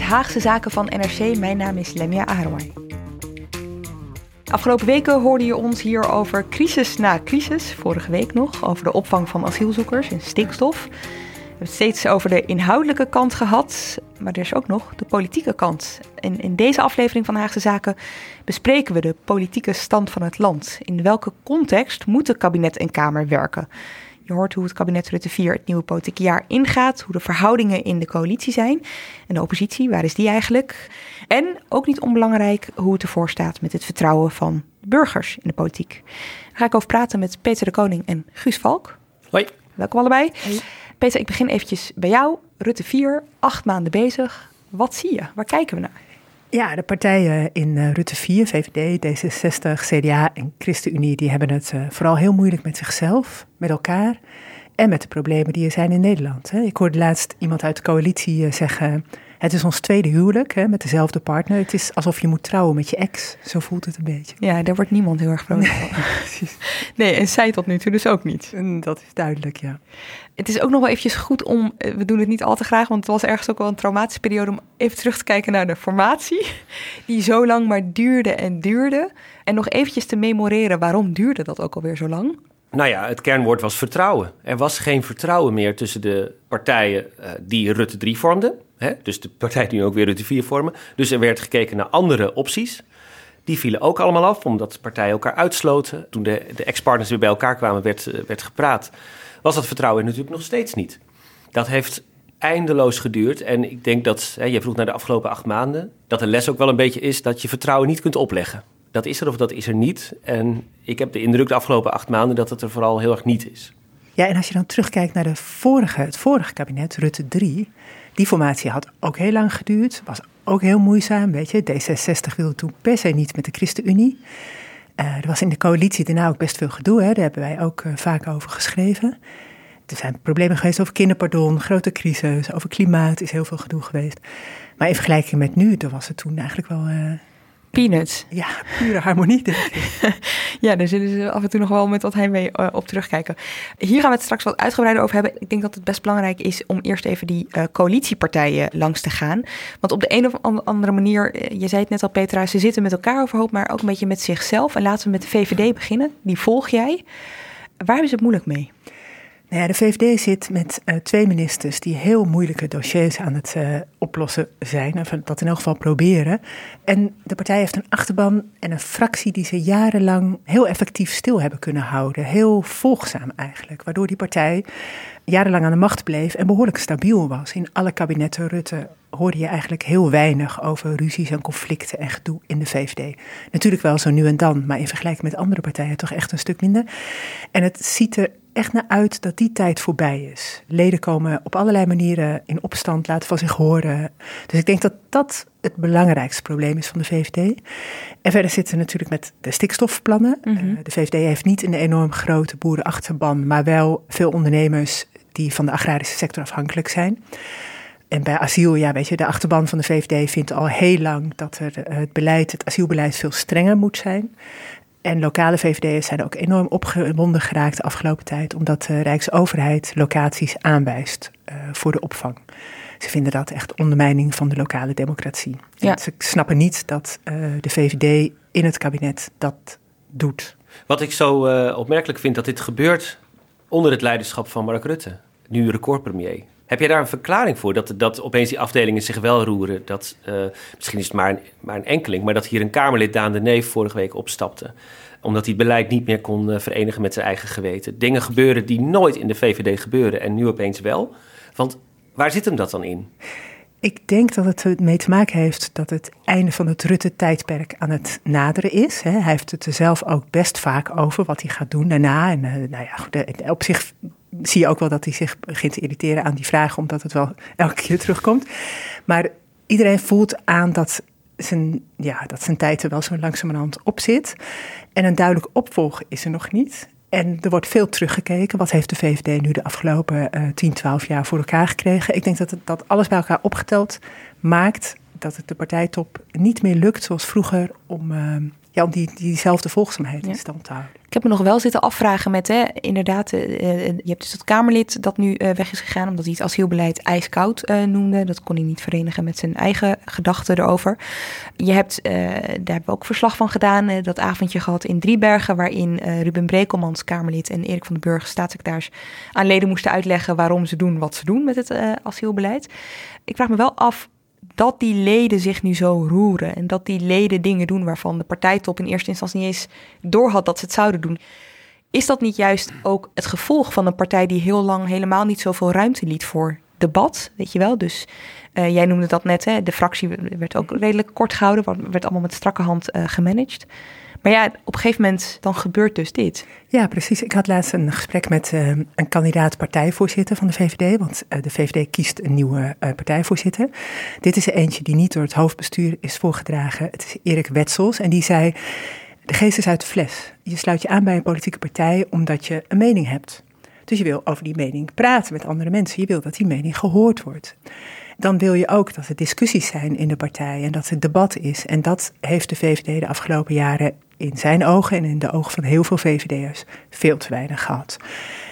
Haagse Zaken van NRC. Mijn naam is Lemia Aharwai. Afgelopen weken hoorde je ons hier over crisis na crisis. Vorige week nog over de opvang van asielzoekers en stikstof. We hebben het steeds over de inhoudelijke kant gehad, maar er is ook nog de politieke kant. En in deze aflevering van Haagse Zaken bespreken we de politieke stand van het land. In welke context moeten kabinet en Kamer werken? Je hoort hoe het kabinet Rutte 4 het nieuwe politieke jaar ingaat, hoe de verhoudingen in de coalitie zijn. En de oppositie, waar is die eigenlijk? En ook niet onbelangrijk hoe het ervoor staat met het vertrouwen van burgers in de politiek. Daar ga ik over praten met Peter de Koning en Guus Valk. Hoi. Welkom allebei. Peter, ik begin eventjes bij jou. Rutte 4, acht maanden bezig. Wat zie je? Waar kijken we naar? Ja, de partijen in uh, Rutte 4, VVD, D66, CDA en ChristenUnie, die hebben het uh, vooral heel moeilijk met zichzelf, met elkaar en met de problemen die er zijn in Nederland. Ik hoorde laatst iemand uit de coalitie uh, zeggen, het is ons tweede huwelijk hè, met dezelfde partner. Het is alsof je moet trouwen met je ex. Zo voelt het een beetje. Ja, daar wordt niemand heel erg vrolijk van. nee, en zij tot nu toe dus ook niet. En dat is duidelijk, ja. Het is ook nog wel eventjes goed om, we doen het niet al te graag, want het was ergens ook wel een traumatische periode om even terug te kijken naar de formatie, die zo lang maar duurde en duurde. En nog eventjes te memoreren, waarom duurde dat ook alweer zo lang? Nou ja, het kernwoord was vertrouwen. Er was geen vertrouwen meer tussen de partijen uh, die Rutte 3 vormden. Dus de partijen die nu ook weer Rutte 4 vormen. Dus er werd gekeken naar andere opties. Die vielen ook allemaal af, omdat de partijen elkaar uitsloten. Toen de, de ex-partners weer bij elkaar kwamen, werd, uh, werd gepraat. Was dat vertrouwen natuurlijk nog steeds niet. Dat heeft eindeloos geduurd. En ik denk dat, hè, je vroeg naar de afgelopen acht maanden, dat de les ook wel een beetje is dat je vertrouwen niet kunt opleggen dat is er of dat is er niet. En ik heb de indruk de afgelopen acht maanden dat het er vooral heel erg niet is. Ja, en als je dan terugkijkt naar de vorige, het vorige kabinet, Rutte 3, die formatie had ook heel lang geduurd, was ook heel moeizaam, weet je. D66 wilde toen per se niet met de ChristenUnie. Uh, er was in de coalitie daarna ook best veel gedoe, hè. daar hebben wij ook uh, vaak over geschreven. Er zijn problemen geweest over kinderpardon, grote crisis, over klimaat is heel veel gedoe geweest. Maar in vergelijking met nu, dan was het toen eigenlijk wel... Peanuts. Ja, pure harmonie. ja, daar zullen ze af en toe nog wel met wat heimwee uh, op terugkijken. Hier gaan we het straks wat uitgebreider over hebben. Ik denk dat het best belangrijk is om eerst even die uh, coalitiepartijen langs te gaan. Want op de een of andere manier, je zei het net al Petra, ze zitten met elkaar overhoop, maar ook een beetje met zichzelf. En laten we met de VVD beginnen. Die volg jij. Waar hebben ze het moeilijk mee? Nou de VVD zit met uh, twee ministers die heel moeilijke dossiers aan het uh, oplossen zijn, of dat in elk geval proberen. En de partij heeft een achterban en een fractie die ze jarenlang heel effectief stil hebben kunnen houden. Heel volgzaam eigenlijk, waardoor die partij jarenlang aan de macht bleef en behoorlijk stabiel was. In alle kabinetten Rutte hoorde je eigenlijk heel weinig over ruzies en conflicten en gedoe in de VVD. Natuurlijk wel zo nu en dan, maar in vergelijking met andere partijen toch echt een stuk minder. En het ziet er echt naar uit dat die tijd voorbij is. Leden komen op allerlei manieren in opstand, laten van zich horen. Dus ik denk dat dat het belangrijkste probleem is van de VVD. En verder zitten we natuurlijk met de stikstofplannen. Mm -hmm. uh, de VVD heeft niet een enorm grote boerenachterban, maar wel veel ondernemers die van de agrarische sector afhankelijk zijn. En bij asiel, ja, weet je, de achterban van de VVD vindt al heel lang dat er het beleid, het asielbeleid veel strenger moet zijn. En lokale VVD'ers zijn ook enorm opgewonden geraakt de afgelopen tijd, omdat de Rijksoverheid locaties aanwijst uh, voor de opvang. Ze vinden dat echt ondermijning van de lokale democratie. Ja. En ze snappen niet dat uh, de VVD in het kabinet dat doet. Wat ik zo uh, opmerkelijk vind, dat dit gebeurt onder het leiderschap van Mark Rutte, nu recordpremier. Heb jij daar een verklaring voor dat, dat opeens die afdelingen zich wel roeren? Dat, uh, misschien is het maar een, maar een enkeling, maar dat hier een Kamerlid Daan de Neef vorige week opstapte. Omdat hij het beleid niet meer kon uh, verenigen met zijn eigen geweten. Dingen gebeuren die nooit in de VVD gebeuren en nu opeens wel. Want waar zit hem dat dan in? Ik denk dat het ermee te maken heeft dat het einde van het Rutte-tijdperk aan het naderen is. Hij heeft het er zelf ook best vaak over wat hij gaat doen daarna. En uh, nou ja, op zich zie je ook wel dat hij zich begint te irriteren aan die vragen, omdat het wel elke keer terugkomt. Maar iedereen voelt aan dat zijn, ja, dat zijn tijd er wel zo langzamerhand op zit. En een duidelijk opvolg is er nog niet. En er wordt veel teruggekeken. Wat heeft de VVD nu de afgelopen uh, 10, 12 jaar voor elkaar gekregen? Ik denk dat het, dat alles bij elkaar opgeteld maakt dat het de partijtop niet meer lukt zoals vroeger om, uh, ja, om die, diezelfde volgzaamheid in stand te houden. Ik heb me nog wel zitten afvragen met, hè, inderdaad, uh, je hebt dus dat Kamerlid dat nu uh, weg is gegaan omdat hij het asielbeleid ijskoud uh, noemde. Dat kon hij niet verenigen met zijn eigen gedachten erover. Je hebt, daar hebben we ook verslag van gedaan, dat avondje gehad in Driebergen, waarin Ruben Brekelmans, Kamerlid, en Erik van den Burg, staatssecretaris, aan leden moesten uitleggen waarom ze doen wat ze doen met het asielbeleid. Ik vraag me wel af dat die leden zich nu zo roeren en dat die leden dingen doen waarvan de partijtop in eerste instantie niet eens doorhad dat ze het zouden doen. Is dat niet juist ook het gevolg van een partij die heel lang helemaal niet zoveel ruimte liet voor debat? Weet je wel? Dus uh, jij noemde dat net, hè? de fractie werd ook redelijk kort gehouden, werd allemaal met strakke hand uh, gemanaged. Maar ja, op een gegeven moment dan gebeurt dus dit. Ja, precies. Ik had laatst een gesprek met uh, een kandidaat partijvoorzitter van de VVD. Want uh, de VVD kiest een nieuwe uh, partijvoorzitter. Dit is er eentje die niet door het hoofdbestuur is voorgedragen. Het is Erik Wetsels. En die zei: De geest is uit de fles. Je sluit je aan bij een politieke partij omdat je een mening hebt. Dus je wil over die mening praten met andere mensen. Je wil dat die mening gehoord wordt dan wil je ook dat er discussies zijn in de partij en dat er debat is. En dat heeft de VVD de afgelopen jaren in zijn ogen en in de ogen van heel veel VVD'ers veel te weinig gehad.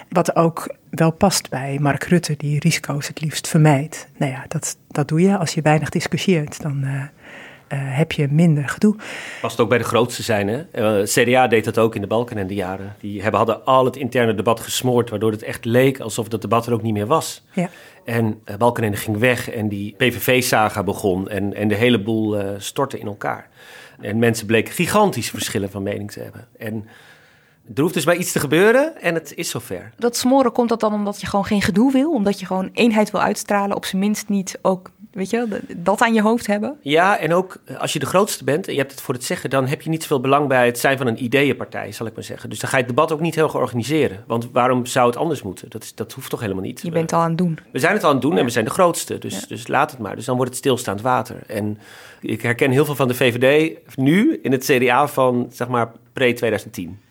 Wat ook wel past bij Mark Rutte, die risico's het liefst vermijdt. Nou ja, dat, dat doe je. Als je weinig discussieert, dan uh, uh, heb je minder gedoe. Past ook bij de grootste zijn, hè? Uh, CDA deed dat ook in de Balken en de jaren. Die hebben, hadden al het interne debat gesmoord, waardoor het echt leek alsof dat debat er ook niet meer was. Ja. En uh, Balkenende ging weg en die PVV-saga begon en, en de hele boel stortte in elkaar. En mensen bleken gigantische verschillen van mening te hebben. En er hoeft dus maar iets te gebeuren en het is zover. Dat smoren komt dat dan omdat je gewoon geen gedoe wil? Omdat je gewoon eenheid wil uitstralen, op zijn minst niet ook, weet je, dat aan je hoofd hebben? Ja, en ook als je de grootste bent en je hebt het voor het zeggen, dan heb je niet zoveel belang bij het zijn van een ideeënpartij, zal ik maar zeggen. Dus dan ga je het debat ook niet heel organiseren. Want waarom zou het anders moeten? Dat, is, dat hoeft toch helemaal niet? Je bent al aan het doen. We zijn het al aan het doen en we zijn de grootste, dus, ja. dus laat het maar. Dus dan wordt het stilstaand water. En ik herken heel veel van de VVD nu in het CDA van, zeg maar, pre-2010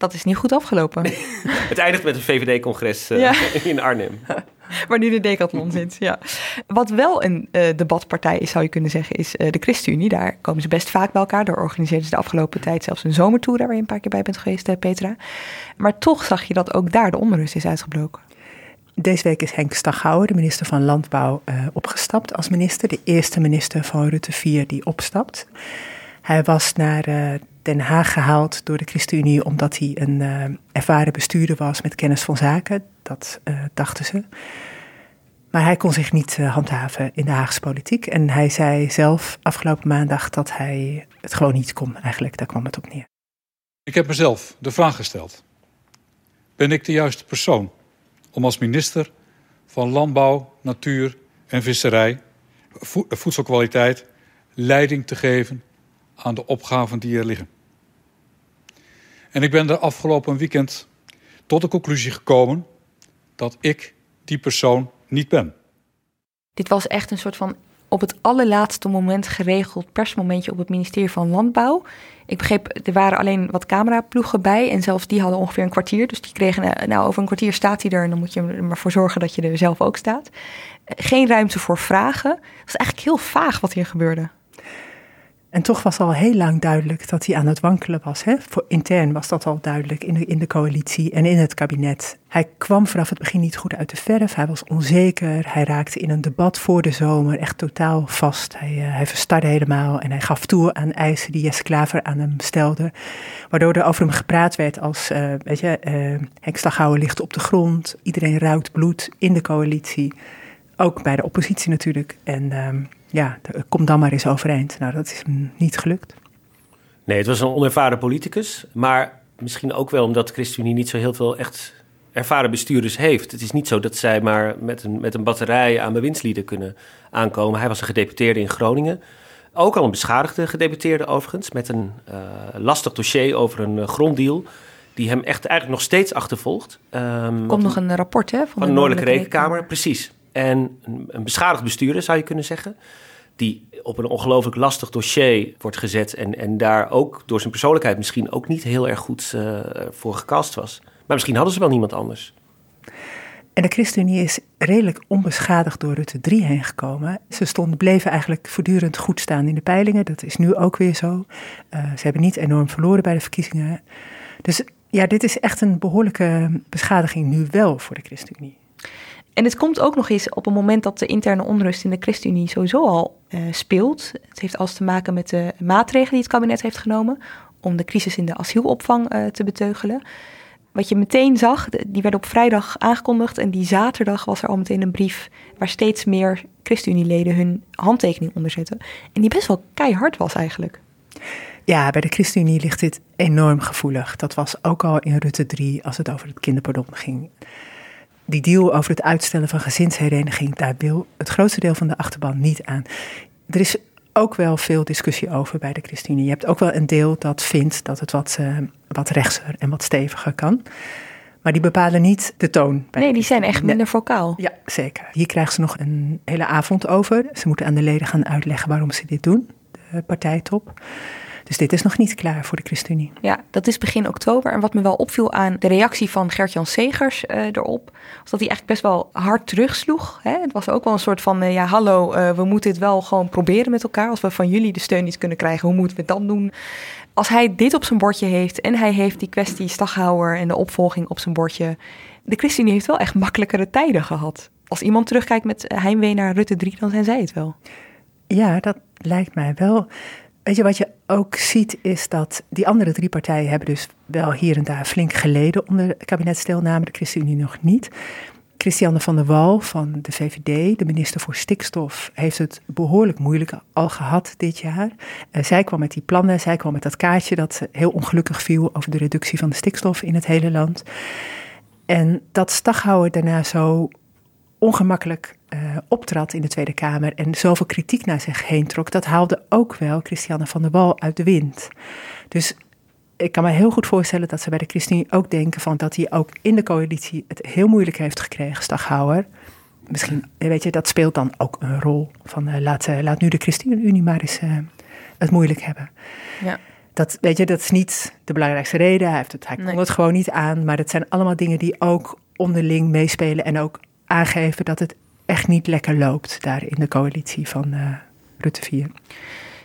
dat is niet goed afgelopen. het eindigt met een VVD-congres uh, ja. in Arnhem. Waar nu de decathlon zit, ja. Wat wel een uh, debatpartij is, zou je kunnen zeggen, is uh, de ChristenUnie. Daar komen ze best vaak bij elkaar. Daar organiseerden ze de afgelopen tijd zelfs een zomertour... waar je een paar keer bij bent geweest, Petra. Maar toch zag je dat ook daar de onrust is uitgebroken. Deze week is Henk Staghouwer, de minister van Landbouw, uh, opgestapt als minister. De eerste minister van Rutte 4 die opstapt. Hij was naar uh, Den Haag gehaald door de ChristenUnie omdat hij een uh, ervaren bestuurder was met kennis van zaken. Dat dachten ze. Maar hij kon zich niet handhaven in de Haagse politiek. En hij zei zelf afgelopen maandag dat hij het gewoon niet kon. Eigenlijk, daar kwam het op neer. Ik heb mezelf de vraag gesteld. Ben ik de juiste persoon om als minister van Landbouw, Natuur en Visserij, voedselkwaliteit, leiding te geven aan de opgaven die er liggen. En ik ben er afgelopen weekend tot de conclusie gekomen dat ik die persoon niet ben. Dit was echt een soort van op het allerlaatste moment geregeld persmomentje op het ministerie van Landbouw. Ik begreep, er waren alleen wat cameraploegen bij en zelfs die hadden ongeveer een kwartier. Dus die kregen, eh, nou over een kwartier staat hij er en dan moet je er maar voor zorgen dat je er zelf ook staat. Geen ruimte voor vragen. Het was eigenlijk heel vaag wat hier gebeurde. En toch was al heel lang duidelijk dat hij aan het wankelen was. Hè? Voor intern was dat al duidelijk in de, in de coalitie en in het kabinet. Hij kwam vanaf het begin niet goed uit de verf. Hij was onzeker. Hij raakte in een debat voor de zomer echt totaal vast. Hij, uh, hij verstarde helemaal en hij gaf toe aan eisen die Jesse Klaver aan hem stelde. Waardoor er over hem gepraat werd als, uh, weet je, uh, Henk Staghouwer ligt op de grond. Iedereen ruikt bloed in de coalitie. Ook bij de oppositie natuurlijk. En ehm, ja, kom dan maar eens overeind. Nou, dat is hem niet gelukt. Nee, het was een onervaren politicus. Maar misschien ook wel omdat ChristenUnie niet zo heel veel echt ervaren bestuurders heeft. Het is niet zo dat zij maar met een, met een batterij aan bewindslieden kunnen aankomen. Hij was een gedeputeerde in Groningen. Ook al een beschadigde gedeputeerde overigens, met een uh, lastig dossier over een uh, gronddeal die hem echt eigenlijk nog steeds achtervolgt. Um, Komt nog een rapport hè, van, van de, Noordelijke, Rekenkamer. Rekenkamer. Precies. En een, beschadigd bestuurder zou je kunnen zeggen die op een ongelooflijk lastig dossier wordt gezet en, en daar ook door zijn persoonlijkheid misschien ook niet heel erg goed uh, voor gecast was. Maar misschien hadden ze wel niemand anders. En de ChristenUnie is redelijk onbeschadigd door Rutte 3 heen gekomen. Ze stonden, bleven eigenlijk voortdurend goed staan in de peilingen. Dat is nu ook weer zo. Uh, ze hebben niet enorm verloren bij de verkiezingen. Dus ja, dit is echt een behoorlijke beschadiging nu wel voor de ChristenUnie. En het komt ook nog eens op een moment dat de interne onrust in de ChristenUnie sowieso al uh, speelt. Het heeft alles te maken met de maatregelen die het kabinet heeft genomen om de crisis in de asielopvang uh, te beteugelen. Wat je meteen zag, die werd op vrijdag aangekondigd en die zaterdag was er al meteen een brief waar steeds meer ChristenUnie-leden hun handtekening onder zetten. En die best wel keihard was eigenlijk. Ja, bij de ChristenUnie ligt dit enorm gevoelig. Dat was ook al in Rutte 3 als het over het kinderpardon ging die deal over het uitstellen van gezinshereniging, daar wil het grootste deel van de achterban niet aan. Er is ook wel veel discussie over bij de ChristenUnie. Je hebt ook wel een deel dat vindt dat het wat, uh, wat rechtser en wat steviger kan. Maar die bepalen niet de toon. nee, die zijn echt minder vocaal. Ja, zeker. Hier krijgen ze nog een hele avond over. Ze moeten aan de leden gaan uitleggen waarom ze dit doen, de partijtop. Dus dit is nog niet klaar voor de ChristenUnie. Ja, dat is begin oktober. En wat me wel opviel aan de reactie van Gert-Jan Segers uh, erop, was dat hij eigenlijk best wel hard terugsloeg. Hè? Het was ook wel een soort van, uh, ja hallo, uh, we moeten dit wel gewoon proberen met elkaar. Als we van jullie de steun niet kunnen krijgen, hoe moeten we het dan doen? Als hij dit op zijn bordje heeft en hij heeft die kwestie Staghouwer en de opvolging op zijn bordje. De ChristenUnie heeft wel echt makkelijkere tijden gehad. Als iemand terugkijkt met heimwee naar Rutte 3, dan zijn zij het wel. Ja, dat lijkt mij wel. Weet je, wat je ook ziet is dat die andere drie partijen hebben dus wel hier en daar flink geleden onder kabinetsdeelname, de ChristenUnie nog niet. Christiane van der Wal van de VVD, de minister voor stikstof, heeft het behoorlijk moeilijk al gehad dit jaar. Uh, zij kwam met die plannen, zij kwam met dat kaartje dat heel ongelukkig viel over de reductie van de stikstof in het hele land. En dat Staghouwer daarna zo ongemakkelijk uh, optrad in de Tweede Kamer en zoveel kritiek naar zich heen trok, dat haalde ook wel Christiane van der Wal uit de wind. Dus ik kan me heel goed voorstellen dat ze bij de ChristenUnie ook denken van dat hij ook in de coalitie het heel moeilijk heeft gekregen, Staghouwer. Misschien, weet je, dat speelt dan ook een rol van uh, laat, uh, laat nu de ChristenUnie maar eens het moeilijk hebben. Ja. Dat, weet je, dat is niet de belangrijkste reden. Hij, heeft het, hij kon het gewoon niet aan. Maar dat zijn allemaal dingen die ook onderling meespelen en ook aangeven dat het echt niet lekker loopt daar in de coalitie van uh, Rutte 4. Zullen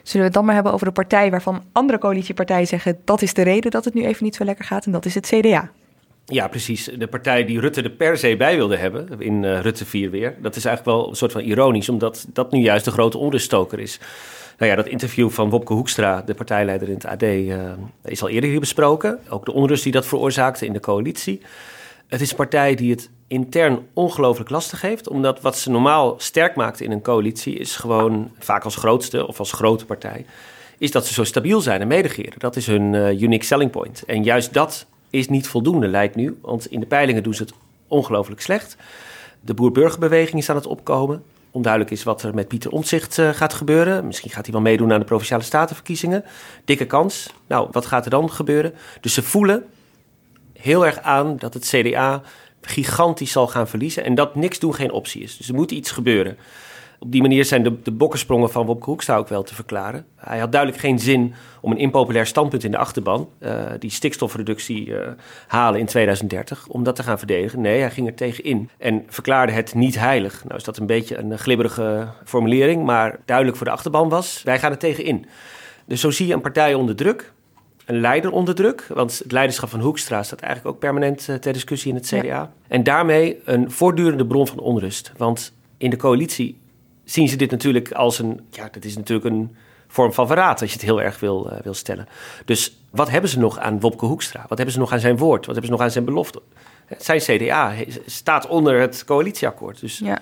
we het dan maar hebben over de partij waarvan andere coalitiepartijen zeggen dat is de reden dat het nu even niet zo lekker gaat en dat is het CDA. Ja, precies. De partij die Rutte er per se bij wilde hebben, in uh, Rutte 4 weer. Dat is eigenlijk wel een soort van ironisch, omdat dat nu juist de grote onruststoker is. Nou ja, dat interview van Wopke Hoekstra, de partijleider in het AD, uh, is al eerder hier besproken. Ook de onrust die dat veroorzaakte in de coalitie. Het is een partij die het intern ongelooflijk lastig heeft. Omdat wat ze normaal sterk maakt in een coalitie is gewoon, vaak als grootste of als grote partij, is dat ze zo stabiel zijn en medegeren. Dat is hun uh, unique selling point. En juist dat is niet voldoende, lijkt nu. Want in de peilingen doen ze het ongelooflijk slecht. De boer-burgerbeweging is aan het opkomen. Onduidelijk is wat er met Pieter Omtzigt uh, gaat gebeuren. Misschien gaat hij wel meedoen aan de provinciale statenverkiezingen. Dikke kans. Nou, wat gaat er dan gebeuren? Dus ze voelen heel erg aan dat het CDA gigantisch zal gaan verliezen. En dat niks doen geen optie is. Dus er moet iets gebeuren. Op die manier zijn de, de bokkensprongen van Wopke Hoekstra ook wel te verklaren. Hij had duidelijk geen zin om een impopulair standpunt in de achterban, uh, die stikstofreductie uh, halen in 2030, om dat te gaan verdedigen. Nee, hij ging er tegenin en verklaarde het niet heilig. Nou is dat een beetje een glibberige formulering, maar duidelijk voor de achterban was, wij gaan er tegenin. Dus zo zie je een partij onder druk een leider onder druk. Want het leiderschap van Hoekstra staat eigenlijk ook permanent uh, ter discussie in het CDA. En daarmee een voortdurende bron van onrust. Want in de coalitie zien ze dit natuurlijk als een. Ja, dat is natuurlijk een vorm van verraad als je het heel erg wil, uh, wil stellen. Dus wat hebben ze nog aan Wopke Hoekstra? Wat hebben ze nog aan zijn woord? Wat hebben ze nog aan zijn belofte? Zijn CDA staat onder het coalitieakkoord. Dus, ja.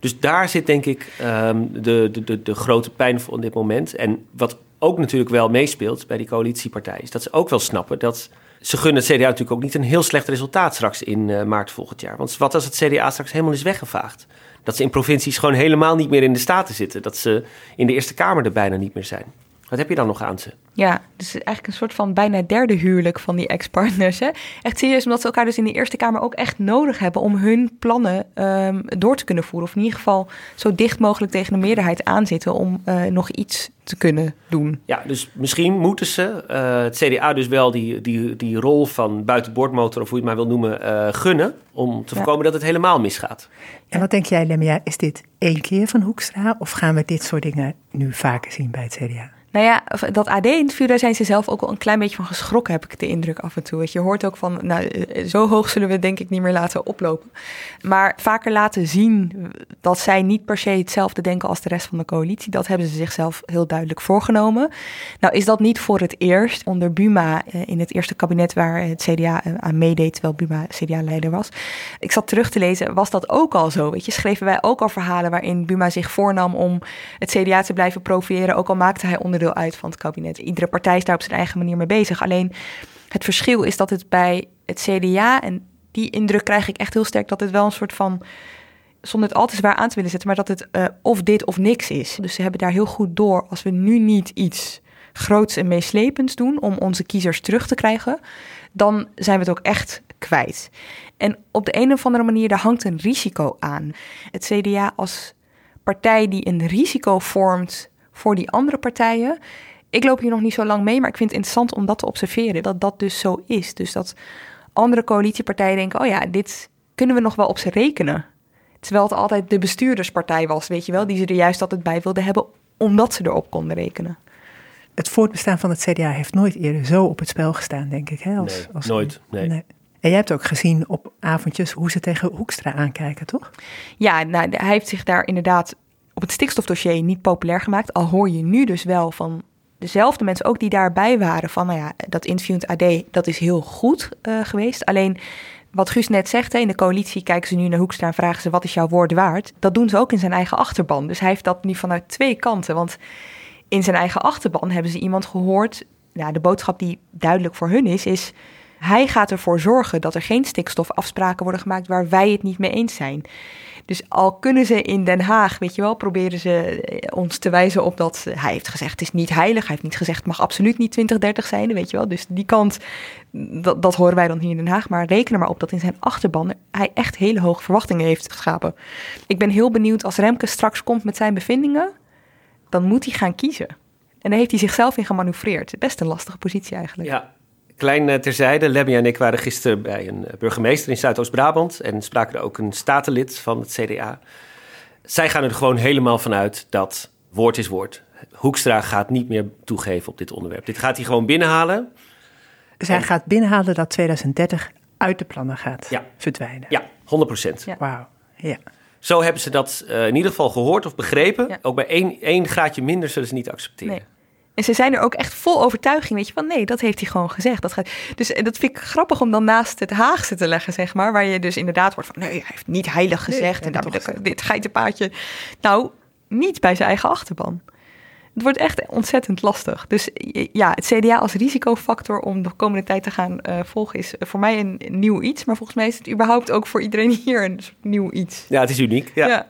dus daar zit denk ik um, de, de, de, de grote pijn van dit moment. En wat ook natuurlijk wel meespeelt bij die coalitiepartijen, is dat ze ook wel snappen dat ze gunnen het CDA natuurlijk ook niet een heel slecht resultaat straks in uh, maart volgend jaar. Want wat als het CDA straks helemaal is weggevaagd? Dat ze in provincies gewoon helemaal niet meer in de Staten zitten. Dat ze in de Eerste Kamer er bijna niet meer zijn. Wat heb je dan nog aan ze? Ja, dus eigenlijk een soort van bijna derde huwelijk van die ex-partners. Hè? Echt serieus, omdat ze elkaar dus in de Eerste Kamer ook echt nodig hebben om hun plannen um, door te kunnen voeren. Of in ieder geval zo dicht mogelijk tegen de meerderheid aanzitten om uh, nog iets te kunnen doen. Ja, dus misschien moeten ze uh, het CDA dus wel die, die, die rol van buitenboordmotor, of hoe je het maar wil noemen, uh, gunnen. Om te ja. voorkomen dat het helemaal misgaat. En wat denk jij, Lemia, is dit één keer van Hoekstra? Of gaan we dit soort dingen nu vaker zien bij het CDA? Nou ja, dat AD-interview, daar zijn ze zelf ook wel een klein beetje van geschrokken, heb ik de indruk af en toe. Je, hoort ook van, nou, eh, zo hoog zullen we denk ik niet meer laten oplopen. Maar vaker laten zien dat zij niet per se hetzelfde denken als de rest van de coalitie, dat hebben ze zichzelf heel duidelijk voorgenomen. Nou is dat niet voor het eerst onder Buma eh, in het eerste kabinet waar het CDA eh, aan meedeed, terwijl Buma CDA-leider was. Ik zat terug te lezen, was dat ook al zo? Weet je, schreven wij ook al verhalen waarin Buma zich voornam om het CDA te blijven profileren, ook al maakte hij onder uit van het kabinet. Iedere partij is daar op zijn eigen manier mee bezig. Alleen het verschil is dat het bij het CDA, en die indruk krijg ik echt heel sterk, dat het wel een soort van, zonder het al te zwaar aan te willen zetten, maar dat het uh, of dit of niks is. Dus ze hebben daar heel goed door. Als we nu niet iets groots en meeslepends doen om onze kiezers terug te krijgen, dan zijn we het ook echt kwijt. En op de een of andere manier, daar hangt een risico aan. Het CDA als partij die een risico vormt voor die andere partijen. Ik loop hier nog niet zo lang mee, maar ik vind het interessant om dat te observeren. Dat dat dus zo is. Dus dat andere coalitiepartijen denken: oh ja, dit kunnen we nog wel op ze rekenen. Terwijl het altijd de bestuurderspartij was, weet je wel, die ze er juist altijd bij wilden hebben, omdat ze erop konden rekenen. Het voortbestaan van het CDA heeft nooit eerder zo op het spel gestaan, denk ik. Hè? Als, nee, als nooit. Nee. nee. En jij hebt ook gezien op avondjes hoe ze tegen Hoekstra aankijken, toch? Ja, nou, hij heeft zich daar inderdaad op het stikstofdossier niet populair gemaakt. Al hoor je nu dus wel van dezelfde mensen ook die daarbij waren van, nou ja, dat interview in het AD, dat is heel goed uh, geweest. Alleen wat Guus net zegt, hè, in de coalitie kijken ze nu naar Hoekstra en vragen ze wat is jouw woord waard. Dat doen ze ook in zijn eigen achterban. Dus hij heeft dat nu vanuit twee kanten. Want in zijn eigen achterban hebben ze iemand gehoord. Ja, de boodschap die duidelijk voor hun is, is hij gaat ervoor zorgen dat er geen stikstofafspraken worden gemaakt waar wij het niet mee eens zijn. Dus al kunnen ze in Den Haag, weet je wel, proberen ze eh, ons te wijzen op dat hij heeft gezegd: het is niet heilig. Hij heeft niet gezegd: het mag absoluut niet 2030 zijn, weet je wel. Dus die kant, dat, dat horen wij dan hier in Den Haag. Maar reken er maar op dat in zijn achterban hij echt hele hoge verwachtingen heeft geschapen. Ik ben heel benieuwd als Remke straks komt met zijn bevindingen, dan moet hij gaan kiezen. En daar heeft hij zichzelf in gemanoeuvreerd. Best een lastige positie eigenlijk. Ja, Klein eh, terzijde, Lemmy en ik waren gisteren bij een eh, burgemeester in Zuidoost-Brabant en spraken er ook een statenlid van het CDA. Zij gaan er gewoon helemaal vanuit dat woord is woord. Hoekstra gaat niet meer toegeven op dit onderwerp. Dit gaat hij gewoon binnenhalen. Zij en... gaat binnenhalen dat 2030 uit de plannen gaat ja. verdwijnen. Ja, 100 procent. Ja. Wauw, ja. Zo hebben ze dat uh, in ieder geval gehoord of begrepen. Ja. Ook bij één, één graadje minder zullen ze niet accepteren. Nee. En ze zijn er ook echt vol overtuiging, weet je, van nee, dat heeft hij gewoon gezegd. Dat gaat, dus dat vind ik grappig om dan naast het Haagse te leggen, zeg maar. Waar je dus inderdaad wordt van nee, hij heeft niet heilig gezegd. Nee, en dit, dit geitenpaadje. Nou, niet bij zijn eigen achterban. Het wordt echt ontzettend lastig. Dus ja, het CDA als risicofactor om de komende tijd te gaan uh, volgen is voor mij een nieuw iets. Maar volgens mij is het überhaupt ook voor iedereen hier een nieuw iets. Ja, het is uniek. Ja. ja.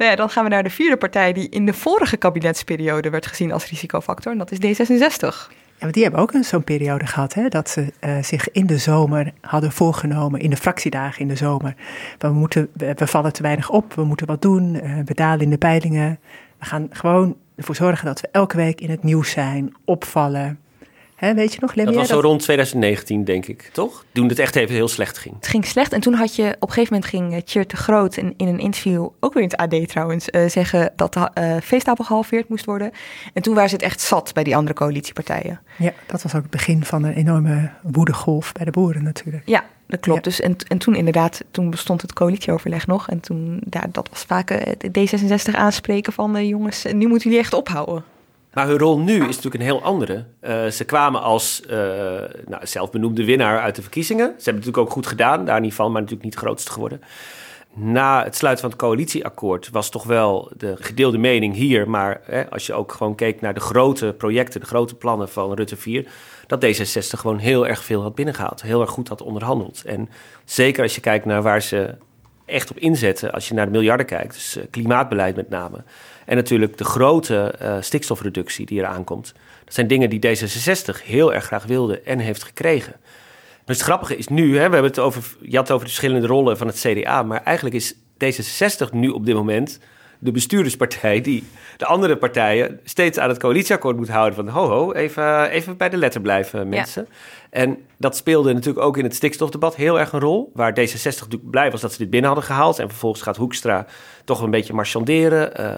Nou ja, dan gaan we naar de vierde partij die in de vorige kabinetsperiode werd gezien als risicofactor. En dat is D66. Ja, want die hebben ook zo'n periode gehad, hè, dat ze uh, zich in de zomer hadden voorgenomen, in de fractiedagen in de zomer. We, moeten, we, vallen te weinig op, we moeten wat doen, uh, we dalen in de peilingen. We gaan gewoon ervoor zorgen dat we elke week in het nieuws zijn, opvallen weet je nog? Dat was zo rond 2019, denk ik, toch? Toen het echt even heel slecht ging. Het ging slecht en toen had je, op een gegeven moment ging Tjeerd de Groot in, in een interview, ook weer in het AD trouwens, uh, zeggen dat de uh, veestapel gehalveerd moest worden. En toen waren ze het echt zat bij die andere coalitiepartijen. Ja, dat was ook het begin van een enorme woedegolf bij de boeren natuurlijk. Ja, dat klopt. Dus en, en toen inderdaad, toen bestond het coalitieoverleg nog. En toen, ja, dat was vaak uh, D66 aanspreken van, jongens, nu moeten jullie echt ophouden. Maar hun rol nu is natuurlijk een heel andere. Uh, ze kwamen als uh, nou, zelfbenoemde winnaar uit de verkiezingen. Ze hebben natuurlijk ook goed gedaan, daar niet van, maar natuurlijk niet grootste geworden. na het sluiten van het coalitieakkoord was toch wel de gedeelde mening hier. Maar hè, als je ook gewoon keek naar de grote projecten, de grote plannen van Rutte 4, dat D66 gewoon heel erg veel had binnengehaald. Heel erg goed had onderhandeld. En zeker als je kijkt naar waar ze echt op inzetten, als je naar de miljarden kijkt, dus uh, klimaatbeleid met name. En natuurlijk de grote uh, stikstofreductie die eraan komt. Dat zijn dingen die D66 heel erg graag wilde en heeft gekregen. Het grappige is nu, hè, we hebben het over, je het over de verschillende rollen van het CDA, maar eigenlijk is D66 nu op dit moment de bestuurderspartij die de andere partijen steeds aan het coalitieakkoord moet houden. Van ho ho, even, even bij de letter blijven mensen. En dat speelde natuurlijk ook in het stikstofdebat heel erg een rol. Waar D66 natuurlijk blij was dat ze dit binnen hadden gehaald. En vervolgens gaat Hoekstra toch een beetje marchanderen. Uh,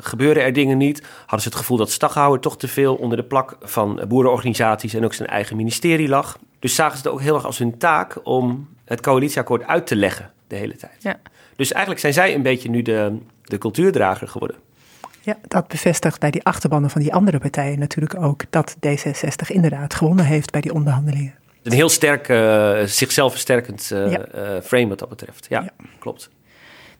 gebeuren er dingen niet? Hadden ze het gevoel dat Staghouwer toch te veel onder de plak van boerenorganisaties en ook zijn eigen ministerie lag. Dus zagen ze het ook heel erg als hun taak om het coalitieakkoord uit te leggen de hele tijd. Ja. Dus eigenlijk zijn zij een beetje nu de, de cultuurdrager geworden. Ja, dat bevestigt bij die achterbannen van die andere partijen natuurlijk ook dat D66 inderdaad gewonnen heeft bij die onderhandelingen. Een heel sterk, uh, zichzelf versterkend uh, ja. uh, frame wat dat betreft. Ja, ja, klopt.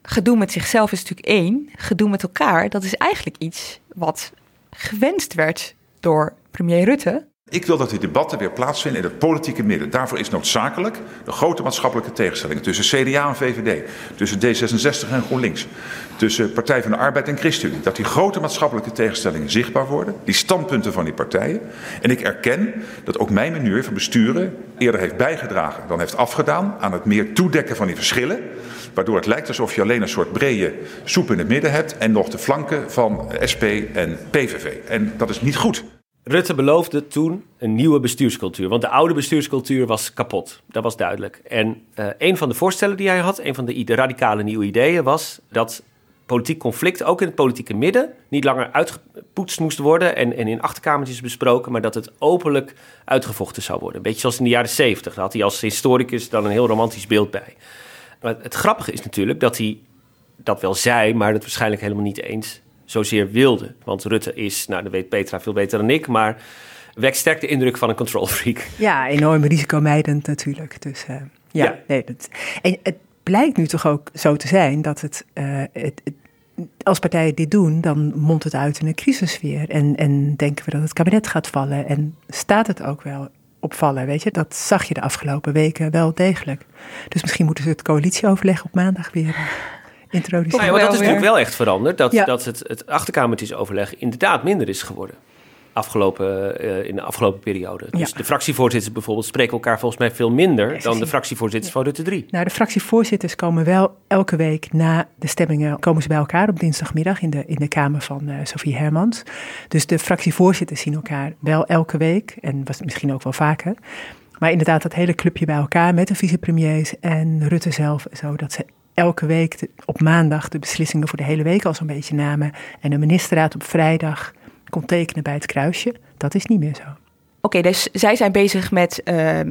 Gedoe met zichzelf is natuurlijk één. Gedoe met elkaar, dat is eigenlijk iets wat gewenst werd door premier Rutte. Ik wil dat die debatten weer plaatsvinden in het politieke midden. Daarvoor is noodzakelijk de grote maatschappelijke tegenstellingen tussen CDA en VVD, tussen D66 en GroenLinks, tussen Partij van de Arbeid en ChristenUnie. Dat die grote maatschappelijke tegenstellingen zichtbaar worden, die standpunten van die partijen. En ik erken dat ook mijn manier van besturen eerder heeft bijgedragen dan heeft afgedaan aan het meer toedekken van die verschillen. Waardoor het lijkt alsof je alleen een soort brede soep in het midden hebt en nog de flanken van SP en PVV. En dat is niet goed. Rutte beloofde toen een nieuwe bestuurscultuur. Want de oude bestuurscultuur was kapot. Dat was duidelijk. En uh, een van de voorstellen die hij had, een van de, radicale nieuwe ideeën, was dat politiek conflict, ook in het politieke midden, niet langer uitgepoetst moest worden en, en in achterkamertjes besproken, maar dat het openlijk uitgevochten zou worden. Een beetje zoals in de jaren zeventig. Daar had hij als historicus dan een heel romantisch beeld bij. Maar het grappige is natuurlijk dat hij dat wel zei, maar dat waarschijnlijk helemaal niet eens zozeer wilde. Want Rutte is, nou dat weet Petra veel beter dan ik, maar wekt sterk de indruk van een control freak. Ja, enorm risicomijdend natuurlijk. Dus uh, ja, ja. Nee, dat, en het blijkt nu toch ook zo te zijn dat het, uh, het, het als partijen dit doen, dan mondt het uit in een crisissfeer. En, en denken we dat het kabinet gaat vallen. En staat het ook wel opvallen, weet je? Dat zag je de afgelopen weken wel degelijk. Dus misschien moeten ze het coalitieoverleg op maandag weer introduceren. Nou ja, maar dat is natuurlijk wel echt veranderd. Dat, ja. dat het, het achterkamertjesoverleg inderdaad minder is geworden. Afgelopen, uh, in de afgelopen periode. Dus ja. de fractievoorzitters bijvoorbeeld spreken elkaar volgens mij veel minder dan de fractievoorzitters ja. van Rutte 3. Nou, de fractievoorzitters komen wel elke week na de stemmingen komen ze bij elkaar op dinsdagmiddag in de, in de kamer van uh, Sofie Hermans. Dus de fractievoorzitters zien elkaar wel elke week en was misschien ook wel vaker. Maar inderdaad, dat hele clubje bij elkaar met de vicepremiers en Rutte zelf, zo, dat ze elke week de, op maandag de beslissingen voor de hele week al zo'n beetje namen. En de ministerraad op vrijdag kon tekenen bij het kruisje. Dat is niet meer zo. Oké, dus zij zijn bezig met uh, uh,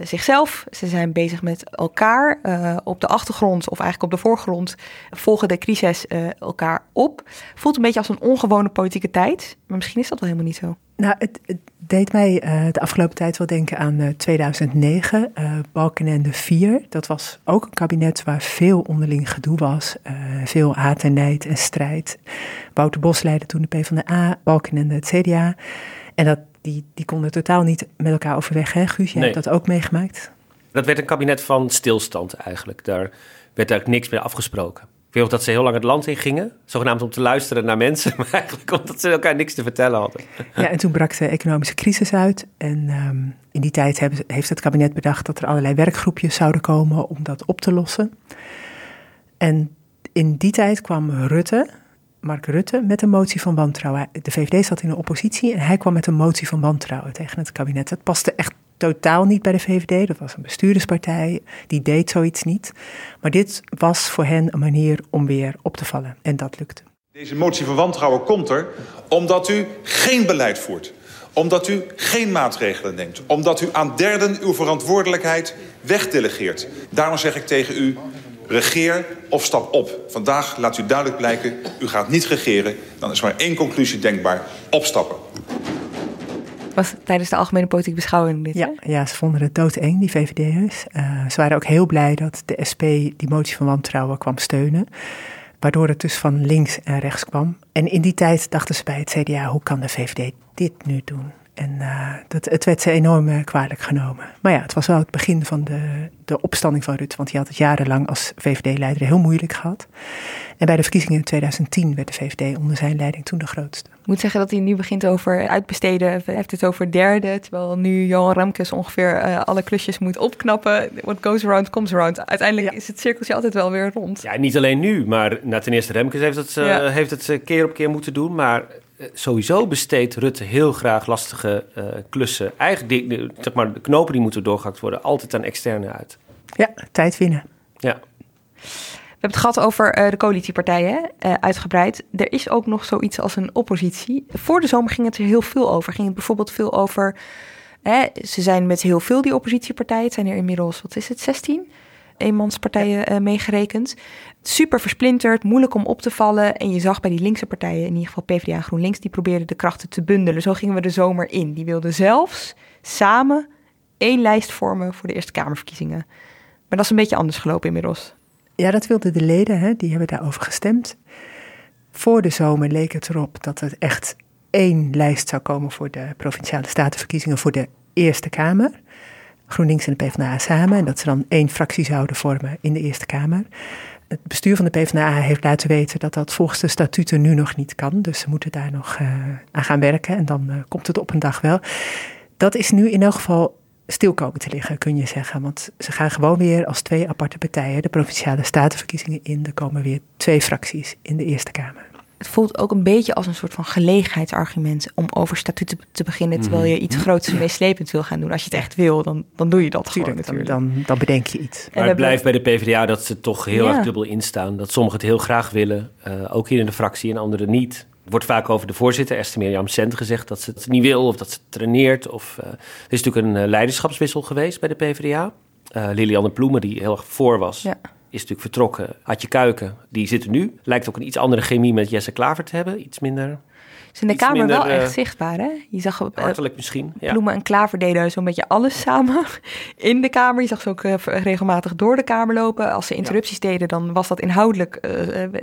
zichzelf, ze zijn bezig met elkaar. Uh, op de achtergrond, of eigenlijk op de voorgrond, volgen de crisis elkaar op. Voelt een beetje als een ongewone politieke tijd, maar misschien is dat wel helemaal niet zo. Nou, het, het deed mij de afgelopen tijd wel denken aan 2009, Balkenende 4. Dat was ook een kabinet waar veel onderling gedoe was, veel haat en nijd en strijd. Wouter Bos leidde toen de PvdA, Balkenende het CDA. En dat die, die konden totaal niet met elkaar overweg, hè Guus? Jij nee. hebt dat ook meegemaakt? Dat werd een kabinet van stilstand eigenlijk. Daar werd eigenlijk niks meer afgesproken. Ik weet nog dat ze heel lang het land in gingen, zogenaamd om te luisteren naar mensen, maar eigenlijk omdat ze elkaar niks te vertellen hadden. Ja, en toen brak de economische crisis uit. En um, in die tijd hebben, heeft het kabinet bedacht dat er allerlei werkgroepjes zouden komen om dat op te lossen. En in die tijd kwam Rutte, Mark Rutte met een motie van wantrouwen. De VVD zat in de oppositie en hij kwam met een motie van wantrouwen tegen het kabinet. Dat paste echt totaal niet bij de VVD. Dat was een bestuurderspartij, die deed zoiets niet. Maar dit was voor hen een manier om weer op te vallen en dat lukte. Deze motie van wantrouwen komt er omdat u geen beleid voert. Omdat u geen maatregelen neemt. Omdat u aan derden uw verantwoordelijkheid wegdelegeert. Daarom zeg ik tegen u, Regeer of stap op. Vandaag laat u duidelijk blijken, u gaat niet regeren. Dan is maar één conclusie denkbaar, opstappen. Was tijdens de algemene politieke beschouwing dit, Ja, ja, ze vonden het doodeng, die VVD'ers. Uh, ze waren ook heel blij dat de SP die motie van wantrouwen kwam steunen. Waardoor het dus van links en rechts kwam. En in die tijd dachten ze bij het CDA, hoe kan de VVD dit nu doen? En uh, dat, het werd ze enorm uh, kwalijk genomen. Maar ja, het was wel het begin van de, de opstanding van Rutte. Want hij had het jarenlang als VVD-leider heel moeilijk gehad. En bij de verkiezingen in 2010 werd de VVD onder zijn leiding toen de grootste. Ik moet zeggen dat hij nu begint over uitbesteden. Hij heeft het over derde. Terwijl nu Johan Remkes ongeveer uh, alle klusjes moet opknappen. What goes around comes around. Uiteindelijk ja. is het cirkeltje altijd wel weer rond. Ja, niet alleen nu. Maar nou, ten eerste Remkes heeft het, ja. heeft het keer op keer moeten doen. Maar sowieso besteedt Rutte heel graag lastige uh, klussen. Eigenlijk, die, zeg maar, de knopen die moeten doorgehakt worden, altijd aan externe uit. Ja, tijd winnen. Ja. We hebben het gehad over uh, de coalitiepartijen, uh, uitgebreid. Er is ook nog zoiets als een oppositie. Voor de zomer ging het er heel veel over. Ging het bijvoorbeeld veel over... Hè, ze zijn met heel veel die oppositiepartijen. Het zijn er inmiddels, wat is het, 16? Eenmanspartijen uh, meegerekend. Super versplinterd, moeilijk om op te vallen. En je zag bij die linkse partijen, in ieder geval PvdA en GroenLinks, die probeerden de krachten te bundelen. Zo gingen we de zomer in. Die wilden zelfs samen één lijst vormen voor de Eerste Kamerverkiezingen. Maar dat is een beetje anders gelopen inmiddels. Ja, dat wilden de leden, hè? die hebben daarover gestemd. Voor de zomer leek het erop dat er echt één lijst zou komen voor de provinciale statenverkiezingen voor de Eerste Kamer. GroenLinks en de PvdA samen. En dat ze dan één fractie zouden vormen in de Eerste Kamer. Het bestuur van de PvdA heeft laten weten dat dat volgens de statuten nu nog niet kan. Dus ze moeten daar nog uh, aan gaan werken en dan uh, komt het op een dag wel. Dat is nu in elk geval stil komen te liggen, kun je zeggen. Want ze gaan gewoon weer als twee aparte partijen de provinciale statenverkiezingen in. Er komen weer twee fracties in de Eerste Kamer het voelt ook een beetje als een soort van gelegenheidsargument om over statuten te beginnen, terwijl je iets groots en meeslepend wil gaan doen. Als je het echt wil, dan, dan doe je dat Tuurlijk, gewoon natuurlijk. Dan, dan, dan bedenk je iets. Maar het blijft bij de PvdA dat ze toch heel ja. erg dubbel instaan. Dat sommigen het heel graag willen, uh, ook hier in de fractie en anderen niet. Er wordt vaak over de voorzitter, Esther Mirjam Cent, gezegd dat ze het niet wil of dat ze traineert. Of, uh, er is natuurlijk een uh, leiderschapswissel geweest bij de PvdA. Uh, Lilianne Ploemen, die heel erg voor was, ja is natuurlijk vertrokken. Hadje Kuiken, die zit er nu. Lijkt ook een iets andere chemie met Jesse Klaver te hebben. Iets minder... Is in de Kamer minder, wel uh, echt zichtbaar, hè? Je zag uh, hartelijk misschien. Ja. Bloemen en Klaver deden zo'n beetje alles samen in de Kamer. Je zag ze ook uh, regelmatig door de Kamer lopen. Als ze interrupties ja. deden, dan was dat inhoudelijk,